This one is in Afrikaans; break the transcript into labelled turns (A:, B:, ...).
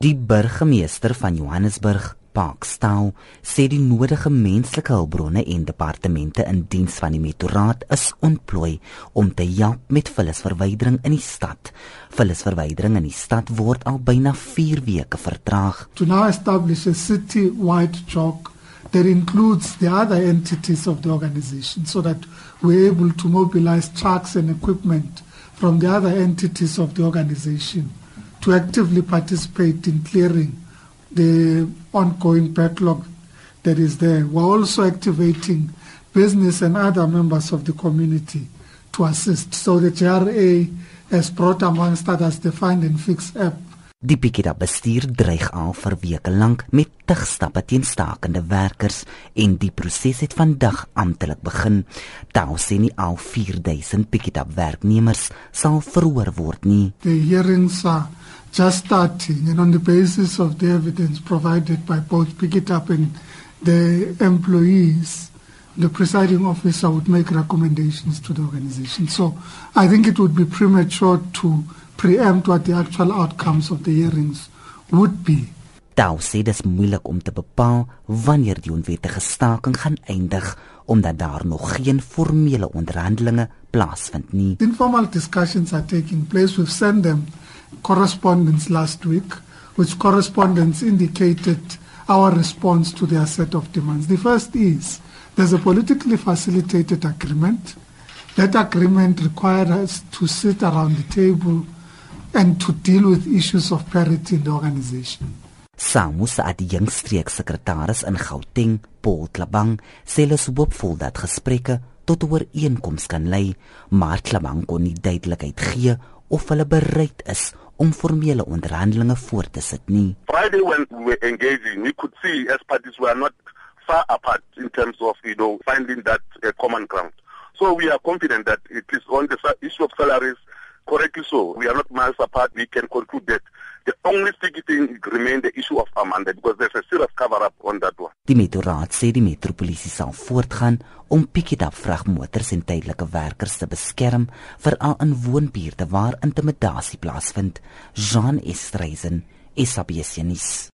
A: Die burgemeester van Johannesburg, Parkstyle, sê die nodige menslike hulpbronne en departemente in diens van die metroraad is ontplooi om te help met vullisverwydering in die stad. Vullisverwydering in die stad word al byna 4 weke vertraag.
B: To now establish a city-wide chalk that includes the other entities of the organization so that we're able to mobilize trucks and equipment from the other entities of the organization to actively participate in clearing the ongoing backlog that is there. We're also activating business and other members of the community to assist. So the JRA has brought amongst others the Find and Fix app
A: Die Piketa bestuur dreig al vir weke lank met tigstappe teen stakende werkers en die proses het vandag amptelik begin. Daar sien nie al 4000 Piketa werknemers sal verhoor word nie.
B: The hearings are just starting and on the basis of the evidence provided by both Piketa and the employees the presiding officer would make recommendations to the organization. So I think it would be premature to preempt what the actual outcomes of the hearings would be.
A: Daar sê dit moeilik om te bepaal wanneer die onwettige staking gaan eindig omdat daar nog geen formele onderhandelinge plaasvind nie.
B: Informal discussions are taking place with send them correspondence last week which correspondence indicated our response to their set of demands. The first is there's a politically facilitated agreement. That agreement requires us to sit around the table and to deal with issues of parity in the organization.
A: Samus at die jongstreek sekretaris in Gauteng, Paul Klabang, sê hulle hoop vol dat gesprekke tot 'n ooreenkoms kan lei, maar Klabang kon nie duidelikheid gee of hulle bereid is om formele onderhandelinge voort te sit nie.
C: Friday when we were engaging, we could see as parties were not far apart in terms of you know finding that uh, common ground. So we are confident that it is on the issue of salaries correctly so. We are not miles apart. We can conclude that the only sticky thing remains the issue of Amanda because there's a serious cover up on that one.
A: Die metroraad sê die metropolisie sal voortgaan om pick-up vragmotors en tydelike werkers te beskerm veral in woonbuurte waar intimidasie plaasvind. Jean Estreisen, SABC nuus.